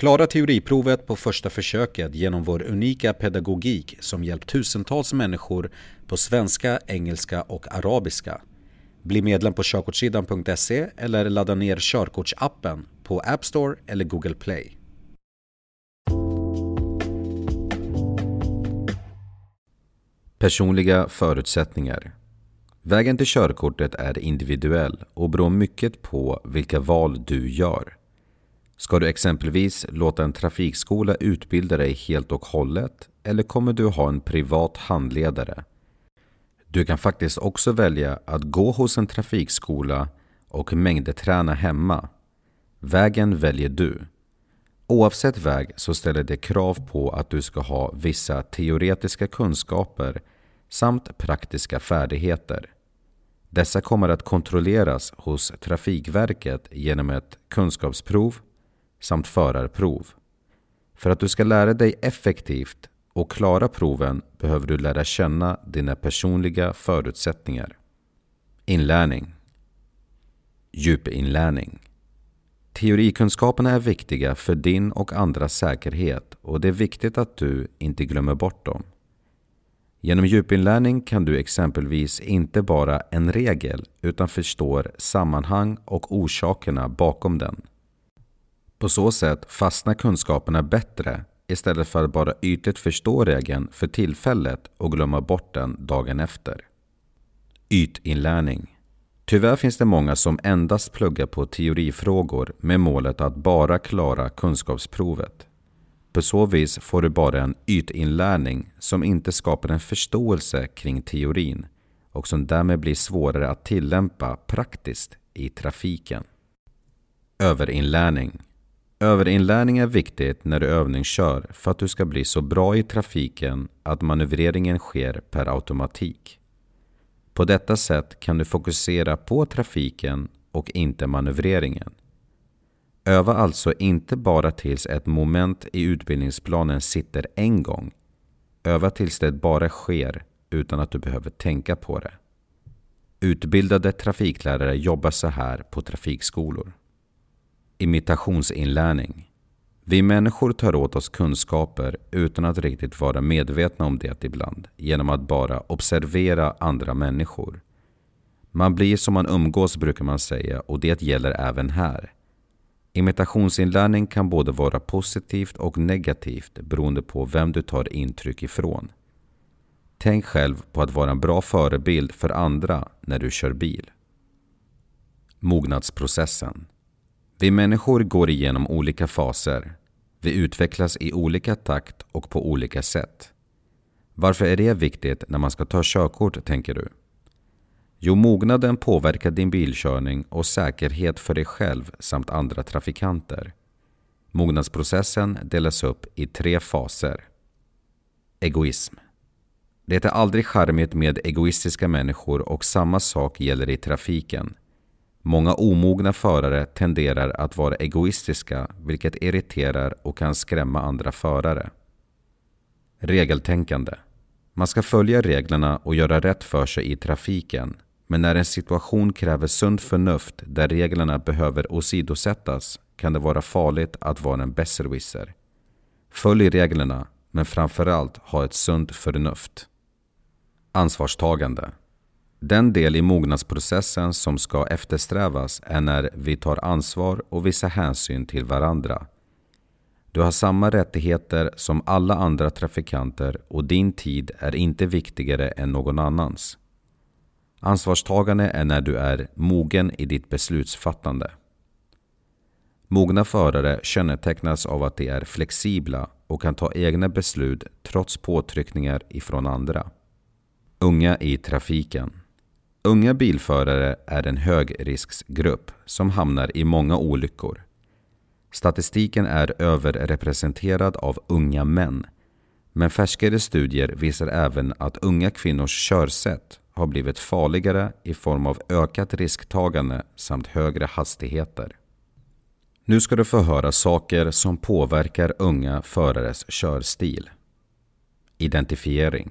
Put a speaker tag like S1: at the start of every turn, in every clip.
S1: Klara teoriprovet på första försöket genom vår unika pedagogik som hjälpt tusentals människor på svenska, engelska och arabiska. Bli medlem på körkortssidan.se eller ladda ner körkortsappen på App Store eller Google Play. Personliga förutsättningar Vägen till körkortet är individuell och beror mycket på vilka val du gör. Ska du exempelvis låta en trafikskola utbilda dig helt och hållet eller kommer du ha en privat handledare? Du kan faktiskt också välja att gå hos en trafikskola och mängdeträna hemma. Vägen väljer du. Oavsett väg så ställer det krav på att du ska ha vissa teoretiska kunskaper samt praktiska färdigheter. Dessa kommer att kontrolleras hos Trafikverket genom ett kunskapsprov samt förarprov. För att du ska lära dig effektivt och klara proven behöver du lära känna dina personliga förutsättningar. Inlärning Djupinlärning Teorikunskaperna är viktiga för din och andras säkerhet och det är viktigt att du inte glömmer bort dem. Genom djupinlärning kan du exempelvis inte bara en regel utan förstår sammanhang och orsakerna bakom den. På så sätt fastnar kunskaperna bättre istället för att bara ytligt förstå regeln för tillfället och glömma bort den dagen efter. Ytinlärning Tyvärr finns det många som endast pluggar på teorifrågor med målet att bara klara kunskapsprovet. På så vis får du bara en ytinlärning som inte skapar en förståelse kring teorin och som därmed blir svårare att tillämpa praktiskt i trafiken. Överinlärning Överinlärning är viktigt när du övningskör för att du ska bli så bra i trafiken att manövreringen sker per automatik. På detta sätt kan du fokusera på trafiken och inte manövreringen. Öva alltså inte bara tills ett moment i utbildningsplanen sitter en gång. Öva tills det bara sker utan att du behöver tänka på det. Utbildade trafiklärare jobbar så här på trafikskolor. Imitationsinlärning. Vi människor tar åt oss kunskaper utan att riktigt vara medvetna om det ibland, genom att bara observera andra människor. Man blir som man umgås brukar man säga och det gäller även här. Imitationsinlärning kan både vara positivt och negativt beroende på vem du tar intryck ifrån. Tänk själv på att vara en bra förebild för andra när du kör bil. Mognadsprocessen vi människor går igenom olika faser. Vi utvecklas i olika takt och på olika sätt. Varför är det viktigt när man ska ta körkort, tänker du? Jo, mognaden påverkar din bilkörning och säkerhet för dig själv samt andra trafikanter. Mognadsprocessen delas upp i tre faser. Egoism. Det är aldrig charmigt med egoistiska människor och samma sak gäller i trafiken. Många omogna förare tenderar att vara egoistiska vilket irriterar och kan skrämma andra förare. Regeltänkande. Man ska följa reglerna och göra rätt för sig i trafiken. Men när en situation kräver sunt förnuft där reglerna behöver åsidosättas kan det vara farligt att vara en besserwisser. Följ reglerna, men framförallt ha ett sunt förnuft. Ansvarstagande. Den del i mognadsprocessen som ska eftersträvas är när vi tar ansvar och visar hänsyn till varandra. Du har samma rättigheter som alla andra trafikanter och din tid är inte viktigare än någon annans. Ansvarstagande är när du är mogen i ditt beslutsfattande. Mogna förare kännetecknas av att de är flexibla och kan ta egna beslut trots påtryckningar ifrån andra. Unga i trafiken. Unga bilförare är en högrisksgrupp som hamnar i många olyckor. Statistiken är överrepresenterad av unga män. Men färskare studier visar även att unga kvinnors körsätt har blivit farligare i form av ökat risktagande samt högre hastigheter. Nu ska du få höra saker som påverkar unga förares körstil. Identifiering.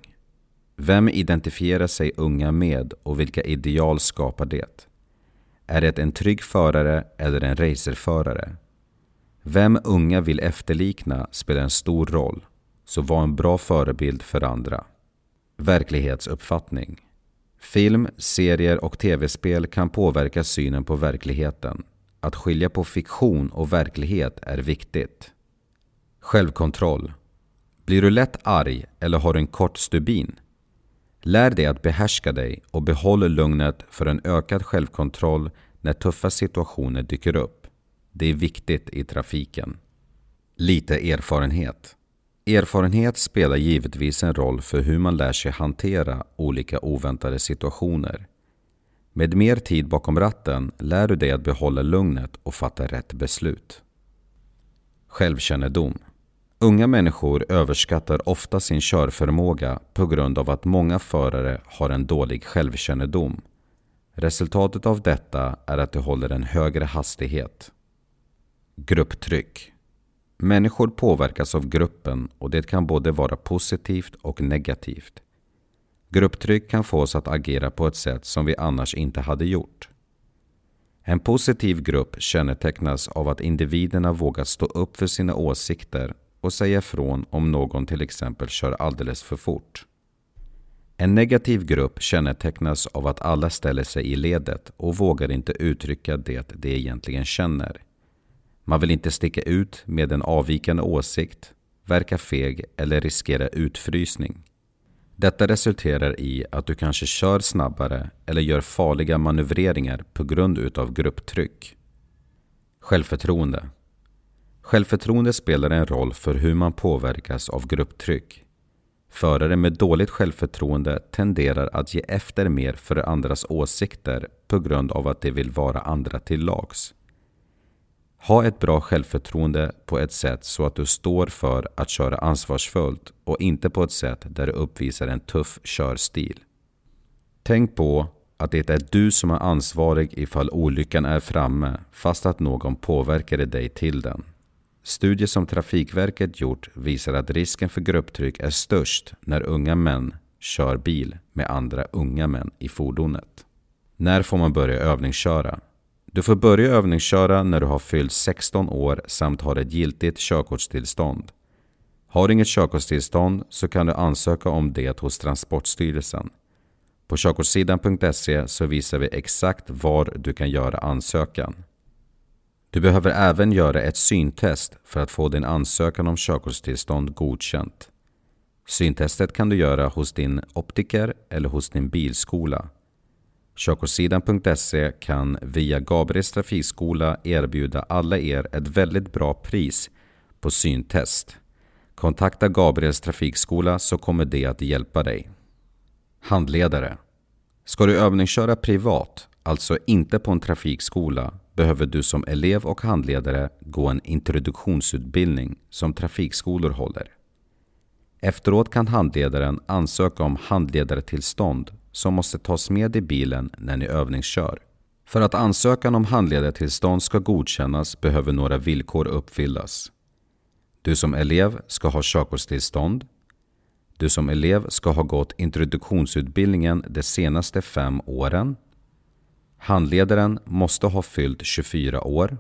S1: Vem identifierar sig unga med och vilka ideal skapar det? Är det en trygg förare eller en racerförare? Vem unga vill efterlikna spelar en stor roll, så var en bra förebild för andra. Verklighetsuppfattning. Film, serier och tv-spel kan påverka synen på verkligheten. Att skilja på fiktion och verklighet är viktigt. Självkontroll. Blir du lätt arg eller har du en kort stubin? Lär dig att behärska dig och behåll lugnet för en ökad självkontroll när tuffa situationer dyker upp. Det är viktigt i trafiken. Lite erfarenhet. Erfarenhet spelar givetvis en roll för hur man lär sig hantera olika oväntade situationer. Med mer tid bakom ratten lär du dig att behålla lugnet och fatta rätt beslut. Självkännedom. Unga människor överskattar ofta sin körförmåga på grund av att många förare har en dålig självkännedom. Resultatet av detta är att de håller en högre hastighet. Grupptryck. Människor påverkas av gruppen och det kan både vara positivt och negativt. Grupptryck kan få oss att agera på ett sätt som vi annars inte hade gjort. En positiv grupp kännetecknas av att individerna vågar stå upp för sina åsikter och säga ifrån om någon till exempel kör alldeles för fort. En negativ grupp kännetecknas av att alla ställer sig i ledet och vågar inte uttrycka det de egentligen känner. Man vill inte sticka ut med en avvikande åsikt, verka feg eller riskera utfrysning. Detta resulterar i att du kanske kör snabbare eller gör farliga manövreringar på grund utav grupptryck. Självförtroende Självförtroende spelar en roll för hur man påverkas av grupptryck. Förare med dåligt självförtroende tenderar att ge efter mer för andras åsikter på grund av att de vill vara andra till lags. Ha ett bra självförtroende på ett sätt så att du står för att köra ansvarsfullt och inte på ett sätt där du uppvisar en tuff körstil. Tänk på att det är du som är ansvarig ifall olyckan är framme fast att någon påverkade dig till den. Studier som Trafikverket gjort visar att risken för grupptryck är störst när unga män kör bil med andra unga män i fordonet. När får man börja övningsköra? Du får börja övningsköra när du har fyllt 16 år samt har ett giltigt körkortstillstånd. Har du inget körkortstillstånd så kan du ansöka om det hos Transportstyrelsen. På körkortssidan.se så visar vi exakt var du kan göra ansökan. Du behöver även göra ett syntest för att få din ansökan om körkortstillstånd godkänt. Syntestet kan du göra hos din optiker eller hos din bilskola. Körkortssidan.se kan via Gabriels trafikskola erbjuda alla er ett väldigt bra pris på syntest. Kontakta Gabriels trafikskola så kommer det att hjälpa dig. Handledare Ska du övningsköra privat, alltså inte på en trafikskola, behöver du som elev och handledare gå en introduktionsutbildning som trafikskolor håller. Efteråt kan handledaren ansöka om handledartillstånd som måste tas med i bilen när ni övningskör. För att ansökan om handledartillstånd ska godkännas behöver några villkor uppfyllas. Du som elev ska ha körkortstillstånd. Du som elev ska ha gått introduktionsutbildningen de senaste fem åren. Handledaren måste ha fyllt 24 år.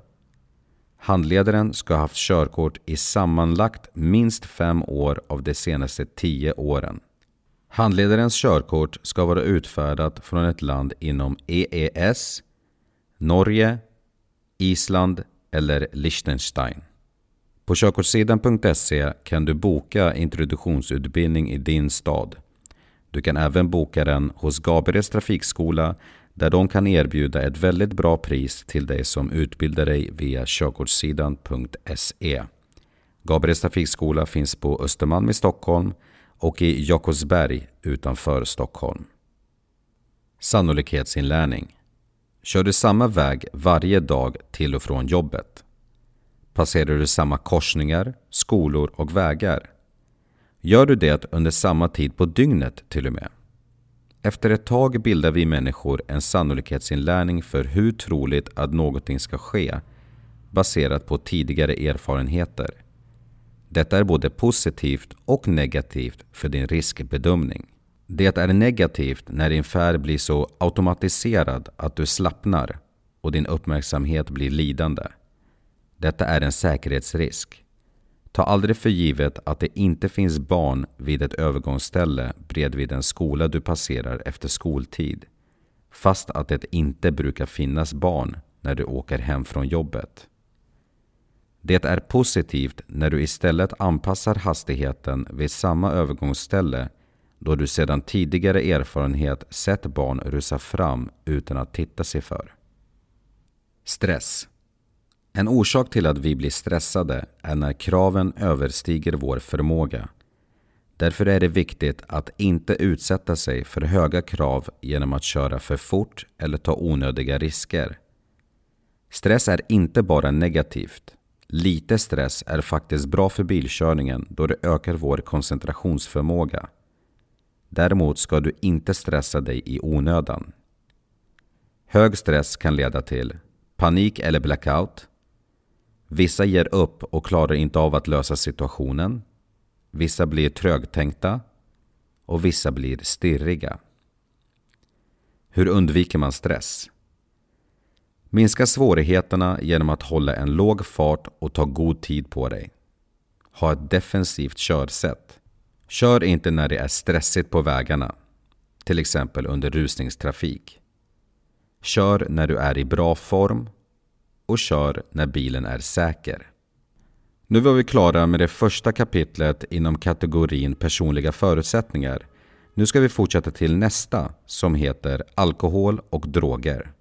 S1: Handledaren ska ha haft körkort i sammanlagt minst fem år av de senaste tio åren. Handledarens körkort ska vara utfärdat från ett land inom EES, Norge, Island eller Liechtenstein. På körkortssidan.se kan du boka introduktionsutbildning i din stad. Du kan även boka den hos Gabriels trafikskola där de kan erbjuda ett väldigt bra pris till dig som utbildar dig via körkortssidan.se. Gabriels trafikskola finns på Östermalm i Stockholm och i Jakobsberg utanför Stockholm. Sannolikhetsinlärning. Kör du samma väg varje dag till och från jobbet? Passerar du samma korsningar, skolor och vägar? Gör du det under samma tid på dygnet till och med? Efter ett tag bildar vi människor en sannolikhetsinlärning för hur troligt att någonting ska ske baserat på tidigare erfarenheter. Detta är både positivt och negativt för din riskbedömning. Det är negativt när din färd blir så automatiserad att du slappnar och din uppmärksamhet blir lidande. Detta är en säkerhetsrisk. Ta aldrig för givet att det inte finns barn vid ett övergångsställe bredvid en skola du passerar efter skoltid, fast att det inte brukar finnas barn när du åker hem från jobbet. Det är positivt när du istället anpassar hastigheten vid samma övergångsställe då du sedan tidigare erfarenhet sett barn rusa fram utan att titta sig för. Stress en orsak till att vi blir stressade är när kraven överstiger vår förmåga. Därför är det viktigt att inte utsätta sig för höga krav genom att köra för fort eller ta onödiga risker. Stress är inte bara negativt. Lite stress är faktiskt bra för bilkörningen då det ökar vår koncentrationsförmåga. Däremot ska du inte stressa dig i onödan. Hög stress kan leda till panik eller blackout, Vissa ger upp och klarar inte av att lösa situationen. Vissa blir trögtänkta och vissa blir stirriga. Hur undviker man stress? Minska svårigheterna genom att hålla en låg fart och ta god tid på dig. Ha ett defensivt körsätt. Kör inte när det är stressigt på vägarna, till exempel under rusningstrafik. Kör när du är i bra form och kör när bilen är säker. Nu var vi klara med det första kapitlet inom kategorin personliga förutsättningar. Nu ska vi fortsätta till nästa som heter alkohol och droger.